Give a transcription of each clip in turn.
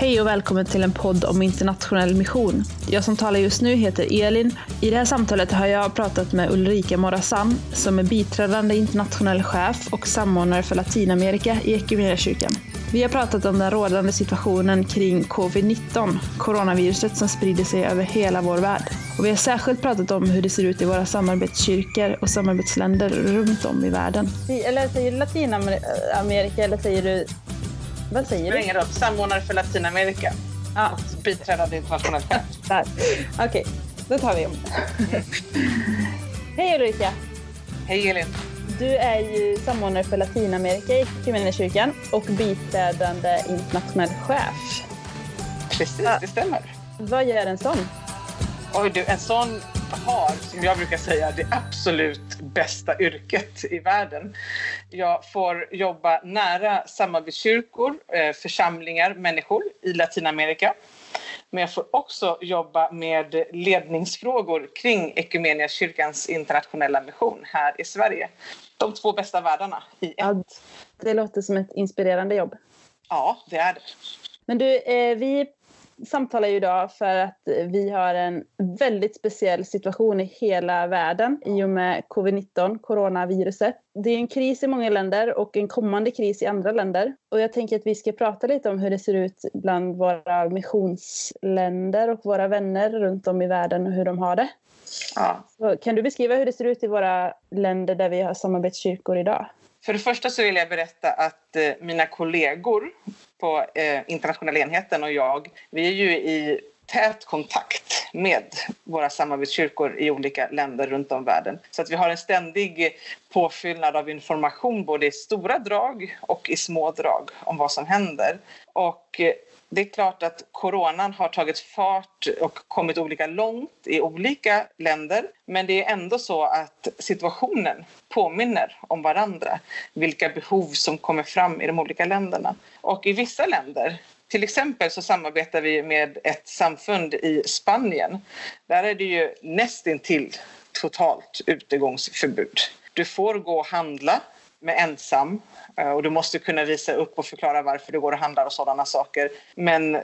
Hej och välkommen till en podd om internationell mission. Jag som talar just nu heter Elin. I det här samtalet har jag pratat med Ulrika Morazan som är biträdande internationell chef och samordnare för Latinamerika i Equmeniakyrkan. Vi har pratat om den rådande situationen kring covid-19, coronaviruset som sprider sig över hela vår värld. Och vi har särskilt pratat om hur det ser ut i våra samarbetskyrkor och samarbetsländer runt om i världen. Eller säger du Latinamerika eller säger du... Vad säger du? roll. Samordnare för Latinamerika. Ja, Biträdande internationell chef. Okej, då tar vi om. Hej Ulrika! Hej Elin. Du är ju samordnare för Latinamerika i Equmeniakyrkan och biträdande internationell chef. Precis, det stämmer. Vad gör en sån? Oj du, en sån har, som jag brukar säga, det absolut bästa yrket i världen. Jag får jobba nära samarbetskyrkor, eh, församlingar, människor i Latinamerika. Men jag får också jobba med ledningsfrågor kring Equmeniakyrkans internationella mission här i Sverige. De två bästa världarna i ett. Ja, det låter som ett inspirerande jobb. Ja, det är det. Men du, eh, vi samtalar ju idag för att vi har en väldigt speciell situation i hela världen i och med covid-19, coronaviruset. Det är en kris i många länder och en kommande kris i andra länder. Och jag tänker att vi ska prata lite om hur det ser ut bland våra missionsländer och våra vänner runt om i världen och hur de har det. Ja. Så kan du beskriva hur det ser ut i våra länder där vi har samarbetskyrkor idag? För det första så vill jag berätta att eh, mina kollegor på eh, internationella enheten och jag, vi är ju i tät kontakt med våra samarbetskyrkor i olika länder runt om världen. Så att vi har en ständig påfyllnad av information både i stora drag och i små drag om vad som händer. Och eh, det är klart att coronan har tagit fart och kommit olika långt i olika länder. Men det är ändå så att situationen påminner om varandra. Vilka behov som kommer fram i de olika länderna. Och i vissa länder till exempel så samarbetar vi med ett samfund i Spanien. Där är det ju nästintill totalt utegångsförbud. Du får gå och handla med ensam eh, och du måste kunna visa upp och förklara varför du går och handlar och sådana saker. Men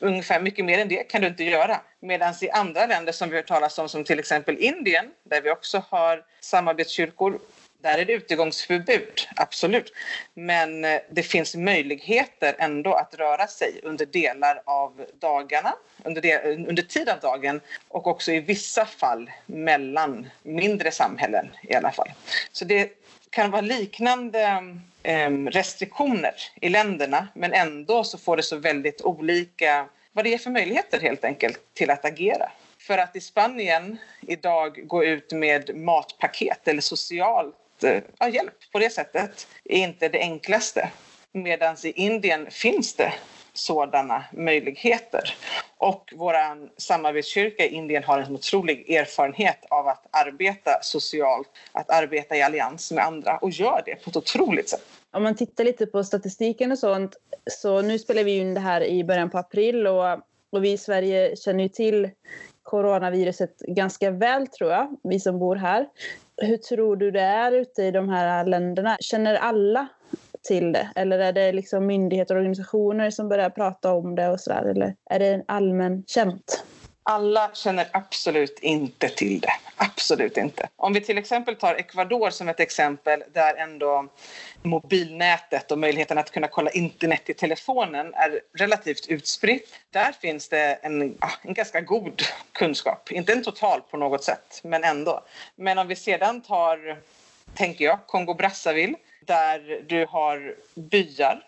ungefär mycket mer än det kan du inte göra. Medan i andra länder som vi har talat om som till exempel Indien där vi också har samarbetskyrkor där är det utegångsförbud, absolut. Men eh, det finns möjligheter ändå att röra sig under delar av dagarna, under, del, under tid av dagen och också i vissa fall mellan mindre samhällen i alla fall. Så det kan vara liknande ehm, restriktioner i länderna men ändå så får det så väldigt olika vad det är för möjligheter helt enkelt till att agera. För att i Spanien idag gå ut med matpaket eller socialt Eh, ja, hjälp på det sättet är inte det enklaste. Medan i Indien finns det sådana möjligheter. Och vår samarbetskyrka i Indien har en otrolig erfarenhet av att arbeta socialt, att arbeta i allians med andra och gör det på ett otroligt sätt. Om man tittar lite på statistiken och sånt, så nu spelar vi in det här i början på april och, och vi i Sverige känner ju till coronaviruset ganska väl tror jag, vi som bor här. Hur tror du det är ute i de här länderna? Känner alla till det? Eller är det liksom myndigheter och organisationer som börjar prata om det och sådär? Eller är det allmän känt? Alla känner absolut inte till det. Absolut inte. Om vi till exempel tar Ecuador som ett exempel där ändå mobilnätet och möjligheten att kunna kolla internet i telefonen är relativt utspritt. Där finns det en, en ganska god kunskap. Inte en total på något sätt, men ändå. Men om vi sedan tar, tänker jag, Kongo-Brazzaville där du har byar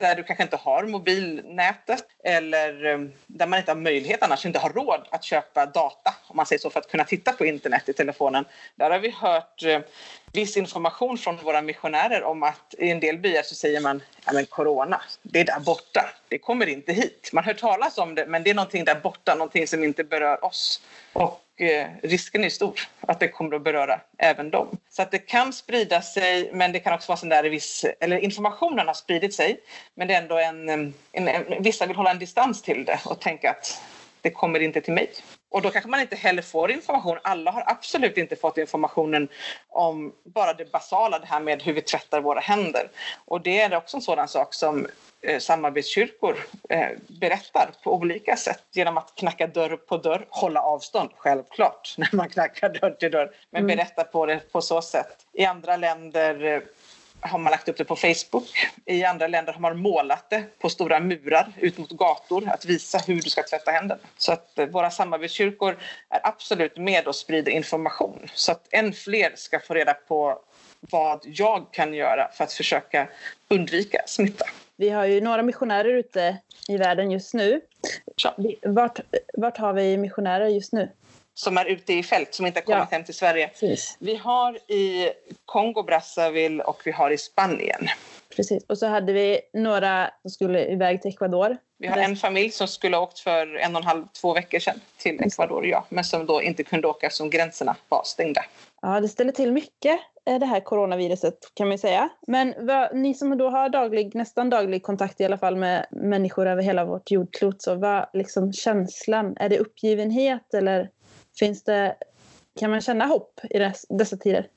där du kanske inte har mobilnätet eller eh, där man inte har möjlighet annars inte har råd att köpa data om man säger så för att kunna titta på internet i telefonen. Där har vi hört eh, viss information från våra missionärer om att i en del byar så säger man ja men corona, det är där borta, det kommer inte hit. Man hör talas om det men det är någonting där borta, någonting som inte berör oss. Och Eh, risken är stor att det kommer att beröra även dem. Så att det kan sprida sig, men det kan också vara sån där viss, eller informationen har spridit sig, men det är ändå en, en, en, vissa vill hålla en distans till det och tänka att det kommer inte till mig. Och då kanske man inte heller får information. Alla har absolut inte fått informationen om bara det basala, det här med hur vi tvättar våra händer. Och det är också en sådan sak som eh, samarbetskyrkor eh, berättar på olika sätt genom att knacka dörr på dörr, hålla avstånd självklart när man knackar dörr till dörr, men mm. berätta på det på så sätt. I andra länder eh, har man lagt upp det på Facebook. I andra länder har man målat det på stora murar ut mot gator att visa hur du ska tvätta händerna. Så att eh, våra samarbetskyrkor är absolut med och sprider information så att än fler ska få reda på vad jag kan göra för att försöka undvika smitta. Vi har ju några missionärer ute i världen just nu. Ja. Vart, vart har vi missionärer just nu? Som är ute i fält, som inte har kommit ja. hem till Sverige. Precis. Vi har i Kongo, Brazzaville och vi har i Spanien. Precis. Och så hade vi några som skulle iväg till Ecuador. Vi har en familj som skulle ha åkt för en och en halv, två veckor sedan till Ecuador, ja. Men som då inte kunde åka eftersom gränserna var stängda. Ja, det ställer till mycket eh, det här coronaviruset kan man säga. Men vad, ni som då har daglig, nästan daglig kontakt i alla fall med människor över hela vårt jordklot, så vad liksom känslan? Är det uppgivenhet eller Finns det, kan man känna hopp i dessa tider?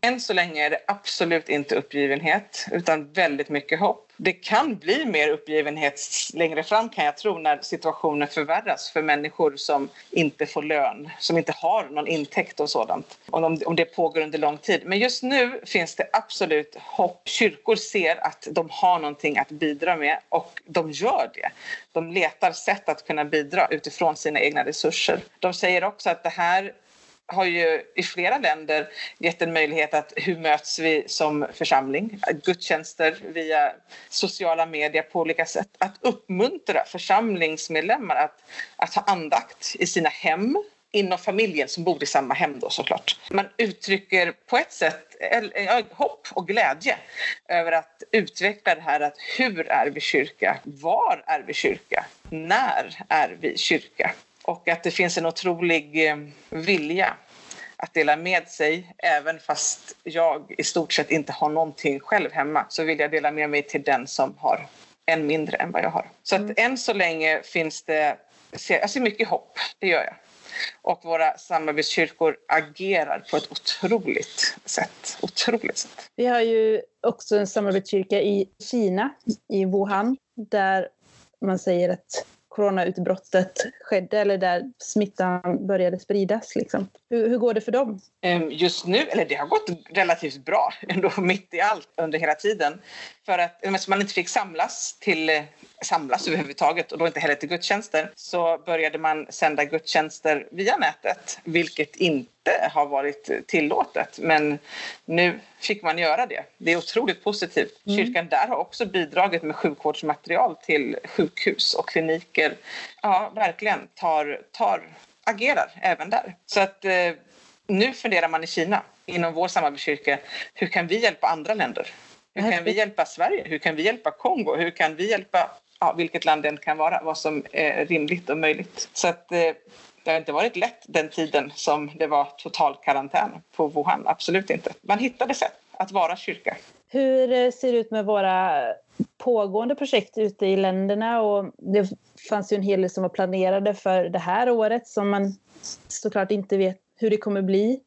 Än så länge är det absolut inte uppgivenhet utan väldigt mycket hopp. Det kan bli mer uppgivenhet längre fram kan jag tro när situationen förvärras för människor som inte får lön, som inte har någon intäkt och sådant. Om, om det pågår under lång tid. Men just nu finns det absolut hopp. Kyrkor ser att de har någonting att bidra med och de gör det. De letar sätt att kunna bidra utifrån sina egna resurser. De säger också att det här har ju i flera länder gett en möjlighet att hur möts vi som församling? Gudstjänster via sociala medier på olika sätt. Att uppmuntra församlingsmedlemmar att, att ha andakt i sina hem inom familjen som bor i samma hem då såklart. Man uttrycker på ett sätt eh, hopp och glädje över att utveckla det här att hur är vi kyrka? Var är vi kyrka? När är vi kyrka? Och att det finns en otrolig eh, vilja att dela med sig. Även fast jag i stort sett inte har någonting själv hemma så vill jag dela med mig till den som har än mindre än vad jag har. Så att mm. än så länge finns det, jag ser mycket hopp, det gör jag. Och våra samarbetskyrkor agerar på ett otroligt sätt. Otroligt sätt. Vi har ju också en samarbetskyrka i Kina, i Wuhan, där man säger att coronautbrottet skedde eller där smittan började spridas? Liksom. Hur, hur, går det för dem? Ehm, just nu, eller det har gått relativt bra ändå mitt i allt under hela tiden. För att eftersom man inte fick samlas till eh, samlas överhuvudtaget och då inte heller till gudstjänster så började man sända gudstjänster via nätet vilket inte har varit tillåtet men nu fick man göra det. Det är otroligt positivt. Mm. Kyrkan där har också bidragit med sjukvårdsmaterial till sjukhus och kliniker. Ja, verkligen tar, tar agerar även där. Så att eh, nu funderar man i Kina inom vår samarbetskyrka, hur kan vi hjälpa andra länder? Hur kan vi hjälpa Sverige? Hur kan vi hjälpa Kongo? Hur kan vi hjälpa ja, vilket land det än kan vara, vad som är rimligt och möjligt. Så att, eh, det har inte varit lätt den tiden som det var total karantän på Wuhan. Absolut inte. Man hittade sätt att vara kyrka. Hur eh, ser det ut med våra pågående projekt ute i länderna? Och det fanns ju en hel del som var planerade för det här året som man såklart inte vet hur det kommer bli.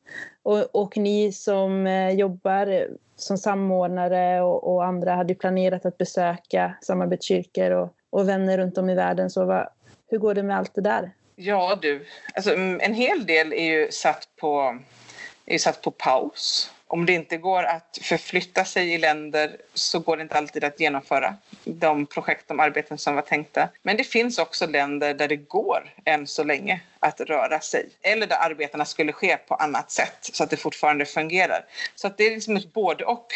Och, och ni som eh, jobbar som samordnare och, och, andra hade planerat att besöka samarbetskyrkor och, och vänner runt om i världen. Så vad, hur går det med allt det där? Ja du, alltså, mm, en hel del är ju satt på, är satt på paus om det inte går att förflytta sig i länder så går det inte alltid att genomföra de projekt och arbeten som var tänkta. Men det finns också länder där det går än så länge att röra sig eller där arbetena skulle ske på annat sätt så att det fortfarande fungerar. Så att det är liksom ett både och.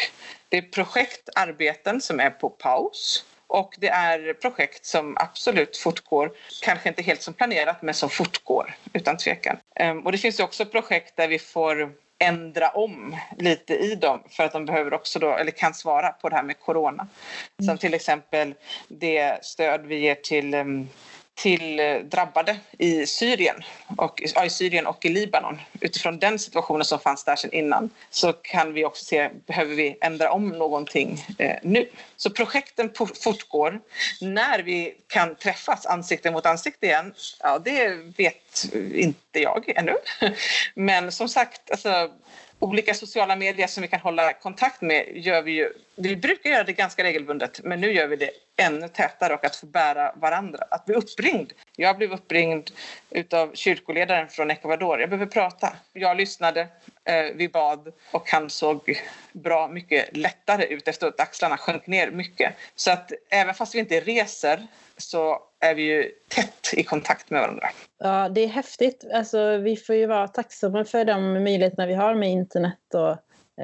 Det är projektarbeten som är på paus och det är projekt som absolut fortgår, kanske inte helt som planerat men som fortgår utan tvekan. Ehm, och det finns också projekt där vi får ändra om lite i dem för att de behöver också då, eller kan svara på det här med corona. Som till exempel det stöd vi ger till um, till eh, drabbade i Syrien, och, ja, i Syrien och i Libanon. Utifrån den situationen som fanns där sedan innan så kan vi också se, behöver vi ändra om någonting eh, nu? Så projekten fortgår. När vi kan träffas ansikte mot ansikte igen, ja det vet inte jag ännu. Men som sagt, alltså, olika sociala medier som vi kan hålla kontakt med gör vi ju. Vi brukar göra det ganska regelbundet, men nu gör vi det ännu tätare och att få bära varandra. Att bli uppringd. Jag blev uppringd av kyrkoledaren från Ecuador. Jag behöver prata. Jag lyssnade, eh, vi bad och han såg bra mycket lättare ut efter att axlarna sjönk ner mycket. Så att även fast vi inte reser så är vi ju tätt i kontakt med varandra. Ja, det är häftigt. Alltså, vi får ju vara tacksamma för de möjligheterna vi har med internet och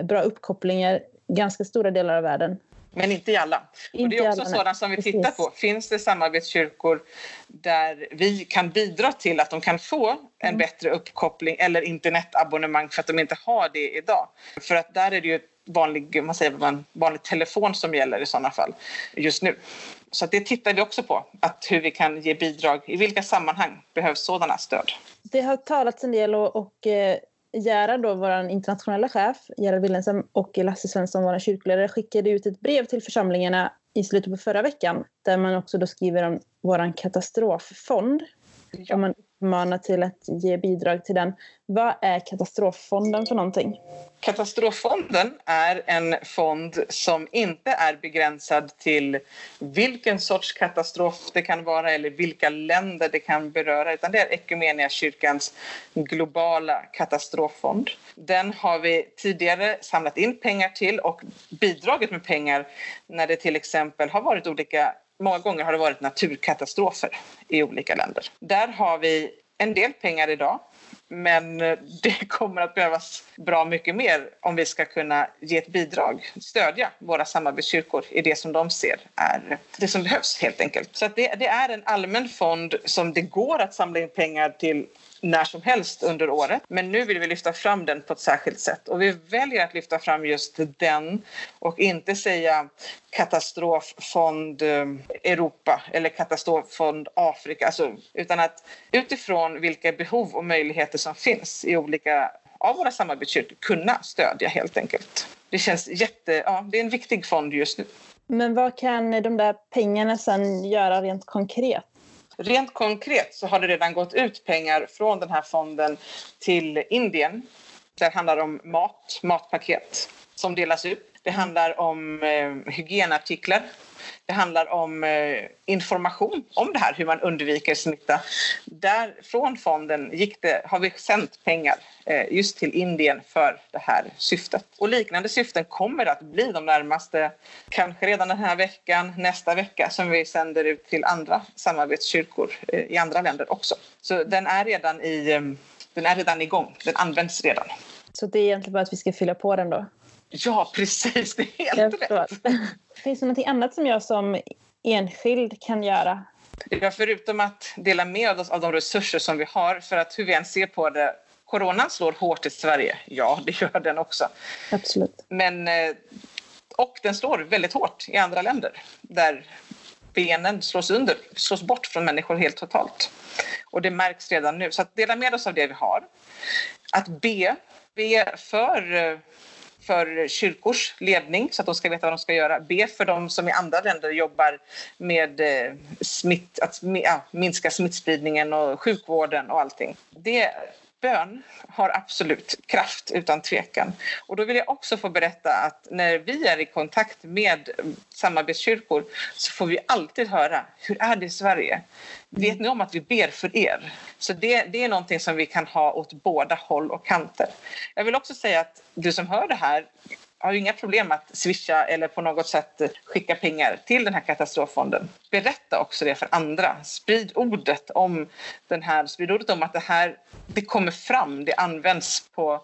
bra uppkopplingar i ganska stora delar av världen. Men inte i alla. Inte och det är också alla, sådant som vi Precis. tittar på. Finns det samarbetskyrkor där vi kan bidra till att de kan få en mm. bättre uppkoppling eller internetabonnemang för att de inte har det idag? För att där är det ju vanlig, man säger, en vanlig telefon som gäller i sådana fall just nu. Så det tittar vi också på, att hur vi kan ge bidrag. I vilka sammanhang behövs sådana stöd? Det har talats en del och, och eh, Gerhard, då, vår internationella chef, Gerhard Wilhelmsen och Lasse Svensson, vår kyrkoledare, skickade ut ett brev till församlingarna i slutet på förra veckan där man också då skriver om vår katastroffond. Ja. man uppmana till att ge bidrag till den. Vad är katastroffonden för någonting? Katastroffonden är en fond som inte är begränsad till vilken sorts katastrof det kan vara eller vilka länder det kan beröra utan det är kyrkans globala katastroffond. Den har vi tidigare samlat in pengar till och bidragit med pengar när det till exempel har varit olika Många gånger har det varit naturkatastrofer i olika länder. Där har vi en del pengar idag men det kommer att behövas bra mycket mer om vi ska kunna ge ett bidrag, stödja våra samarbetskyrkor i det som de ser är det som behövs helt enkelt. Så det, det, är en allmän fond som det går att samla in pengar till när som helst under året. Men nu vill vi lyfta fram den på ett särskilt sätt och vi väljer att lyfta fram just den och inte säga katastroffond eh, Europa eller katastroffond Afrika, alltså, utan att utifrån vilka behov och möjligheter som finns i olika av våra samarbetskyrkor kunna stödja helt enkelt. Det känns jätte, ja, det är en viktig fond just nu. Men vad kan de där pengarna sen göra rent konkret? Rent konkret så har det redan gått ut pengar från den här fonden till Indien. Det handlar om mat, matpaket som delas ut. Det handlar om eh, hygienartiklar. Det handlar om eh, information om det här, hur man undviker smitta. Där, från fonden gick det, har vi sänt pengar eh, just till Indien för det här syftet. Och liknande syften kommer att bli de närmaste, kanske redan den här veckan, nästa vecka som vi sänder ut till andra samarbetskyrkor eh, i andra länder också. Så den är redan i eh, den är redan igång, den används redan. Så det är egentligen bara att vi ska fylla på den då? Ja, precis. Det är helt rätt. Finns det något annat som jag som enskild kan göra? Ja, förutom att dela med oss av de resurser som vi har, för att hur vi än ser på det, coronan slår hårt i Sverige. Ja, det gör den också. Absolut. Men, eh, och den slår väldigt hårt i andra länder där benen slås under, slås bort från människor helt totalt. Och det märks redan nu. Så att dela med oss av det vi har. Att be, be för eh, för kyrkors ledning så att de ska veta vad de ska göra. B för de som i andra länder jobbar med eh, smitt, att ja, minska smittspridningen och sjukvården och allting. Det, bön har absolut kraft utan tvekan. Och då vill jag också få berätta att när vi är i kontakt med samarbetskyrkor så får vi alltid höra hur är det i Sverige? Vet ni om att vi ber för er? Så det, det är någonting som vi kan ha åt båda håll och kanter. Jag vill också säga att du som hör det här har ju inga problem att swisha eller på något sätt skicka pengar till den här katastroffonden. Berätta också det för andra. Sprid ordet om den här, sprid ordet om att det här det kommer fram, det används på,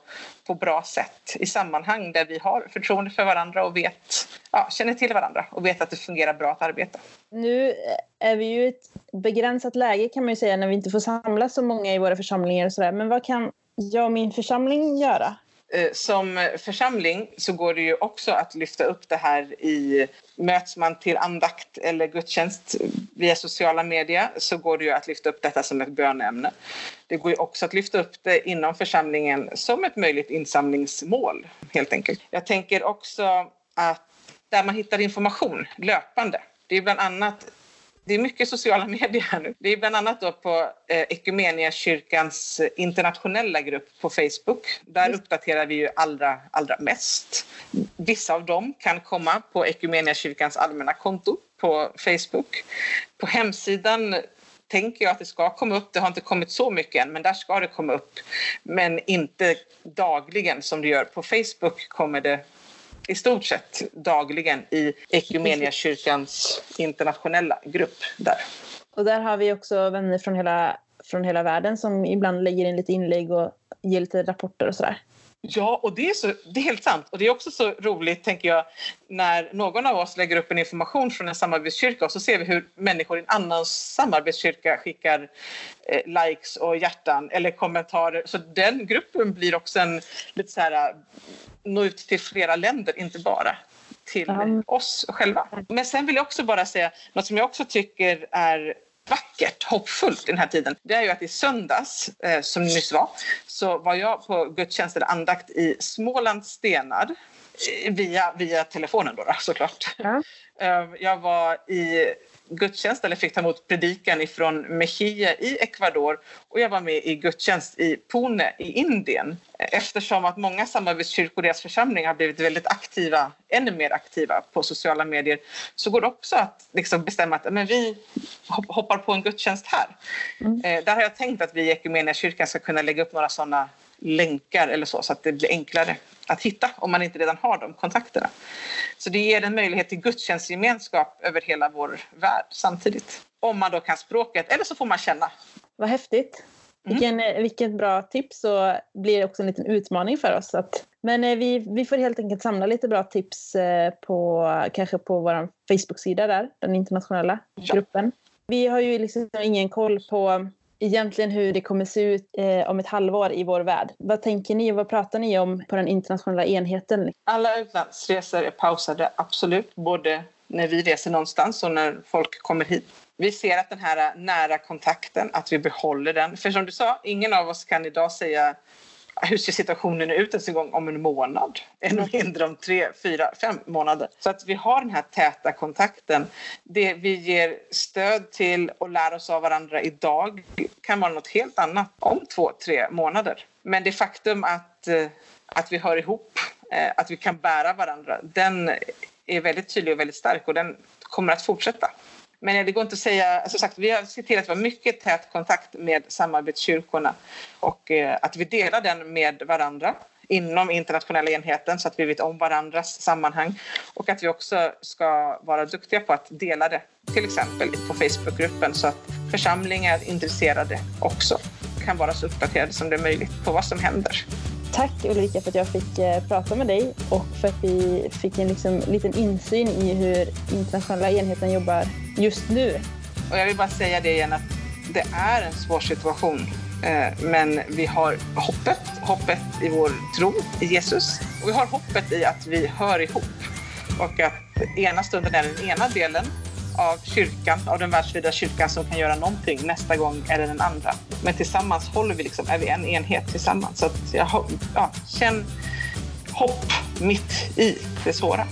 på bra sätt i sammanhang där vi har förtroende för varandra och vet, ja, känner till varandra och vet att det fungerar bra att arbeta. Nu är vi ju i ett begränsat läge kan man ju säga när vi inte får samla så många i våra församlingar och sådär. Men vad kan jag och min församling göra? Eh, som församling så går det ju också att lyfta upp det här i Möts man till andakt eller gudstjänst via sociala medier så går det ju att lyfta upp detta som ett böneämne. Det går ju också att lyfta upp det inom församlingen som ett möjligt insamlingsmål helt enkelt. Jag tänker också att där man hittar information löpande. Det är bland annat det är mycket sociala medier här nu. Det är bland annat då på eh, kyrkans internationella grupp på Facebook. Där mm. uppdaterar vi ju allra, allra mest. Vissa av dem kan komma på kyrkans allmänna konto på Facebook. På hemsidan tänker jag att det ska komma upp. Det har inte kommit så mycket än, men där ska det komma upp. Men inte dagligen som det gör. På Facebook kommer det i stort sett dagligen i kyrkans internationella grupp där. Och där har vi också vänner från hela, från hela världen som ibland lägger in lite inlägg och ger lite rapporter och sådär. Ja, och det är, så, det är helt sant. Och det är också så roligt, tänker jag, när någon av oss lägger upp en information från en samarbetskyrka och så ser vi hur människor i en annan samarbetskyrka skickar eh, likes och hjärtan eller kommentarer. Så den gruppen blir också en lite så här nå ut till flera länder, inte bara till oss själva. Men sen vill jag också bara säga något som jag också tycker är vackert, hoppfullt den här tiden. Det är ju att i söndags, eh, som nyss var, så var jag på gudstjänst eller andakt i Smålands stenar eh, via, via telefonen då, då såklart. Mm. Jag var i gudstjänst eller fick ta emot predikan ifrån Mejia i Ecuador och jag var med i gudstjänst i Pune i Indien eftersom att många samarbetskyrkor och deras församlingar har blivit väldigt aktiva, ännu mer aktiva på sociala medier så går det också att liksom bestämma att men vi hoppar på en gudstjänst här. Mm. Eh, där har jag tänkt att vi i kyrkan ska kunna lägga upp några sådana länkar eller så, så att det blir enklare att hitta om man inte redan har de kontakterna. Så det ger en möjlighet till gudstjänstgemenskap över hela vår värld samtidigt. Om man då kan språket, eller så får man känna. Vad häftigt. Mm. Vilken, vilket bra tips och blir också en liten utmaning för oss. Att, men eh, vi, vi får helt enkelt samla lite bra tips eh, på, kanske på vår Facebook-sida där, den internationella ja. gruppen. Vi har ju liksom ingen koll på egentligen hur det kommer se ut eh, om ett halvår i vår värld. Vad tänker ni och vad pratar ni om på den internationella enheten? Alla utlandsresor är pausade, absolut. Både när vi reser någonstans och när folk kommer hit. Vi ser att den här eh, nära kontakten, att vi behåller den. För som du sa, ingen av oss kan idag säga hur ser situationen ut ens en gång om en månad? Ännu mindre om tre, fyra, fem månader. Så att vi har den här täta kontakten. Det vi ger stöd till och lär oss av varandra idag kan vara något helt annat om två, tre månader. Men det faktum att, eh, att vi hör ihop, eh, att vi kan bära varandra, den är väldigt tydlig och väldigt stark och den kommer att fortsätta. Men det går inte att säga, som sagt, vi har sett till att vi har mycket tät kontakt med samarbetskyrkorna och eh, att vi delar den med varandra inom internationella enheten så att vi vet om varandras sammanhang och att vi också ska vara duktiga på att dela det, till exempel på Facebookgruppen så att församlingar intresserade också kan vara så uppdaterade som det är möjligt på vad som händer. Tack Ulrika för att jag fick eh, prata med dig och för att vi fick en liksom, liten insyn i hur internationella enheten jobbar just nu. Och jag vill bara säga det igen att det är en svår situation eh, men vi har hoppet, hoppet i vår tro i Jesus och vi har hoppet i att vi hör ihop och att ena stunden är den ena delen av kyrkan, av den världsvida kyrkan som kan göra någonting. Nästa gång eller den andra. Men tillsammans håller vi liksom, är vi en enhet tillsammans. Så att jag, ja, känn hopp mitt i det svåra.